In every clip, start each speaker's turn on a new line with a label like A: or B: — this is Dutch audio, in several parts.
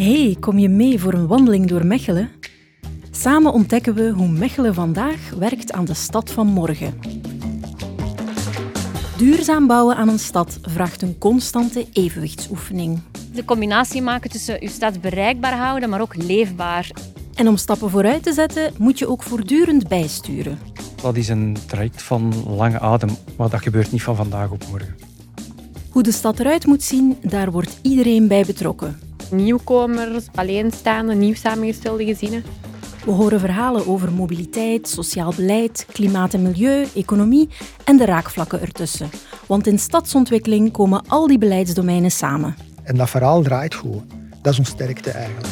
A: Hey, kom je mee voor een wandeling door Mechelen? Samen ontdekken we hoe Mechelen vandaag werkt aan de stad van morgen. Duurzaam bouwen aan een stad vraagt een constante evenwichtsoefening.
B: De combinatie maken tussen je stad bereikbaar houden, maar ook leefbaar.
A: En om stappen vooruit te zetten, moet je ook voortdurend bijsturen.
C: Dat is een traject van lange adem, maar dat gebeurt niet van vandaag op morgen.
A: Hoe de stad eruit moet zien, daar wordt iedereen bij betrokken.
D: Nieuwkomers, alleenstaande, nieuw samengestelde gezinnen.
A: We horen verhalen over mobiliteit, sociaal beleid, klimaat en milieu, economie en de raakvlakken ertussen. Want in stadsontwikkeling komen al die beleidsdomeinen samen.
E: En dat verhaal draait gewoon. Dat is ons sterkte eigenlijk.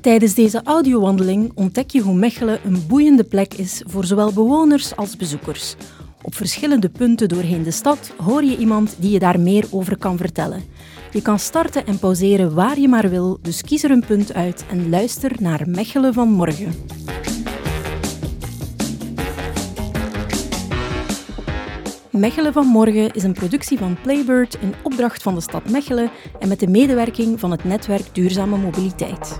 A: Tijdens deze audiowandeling ontdek je hoe Mechelen een boeiende plek is voor zowel bewoners als bezoekers. Op verschillende punten doorheen de stad hoor je iemand die je daar meer over kan vertellen. Je kan starten en pauzeren waar je maar wil, dus kies er een punt uit en luister naar Mechelen van morgen. Mechelen van Morgen is een productie van Playbird in opdracht van de stad Mechelen en met de medewerking van het netwerk Duurzame Mobiliteit.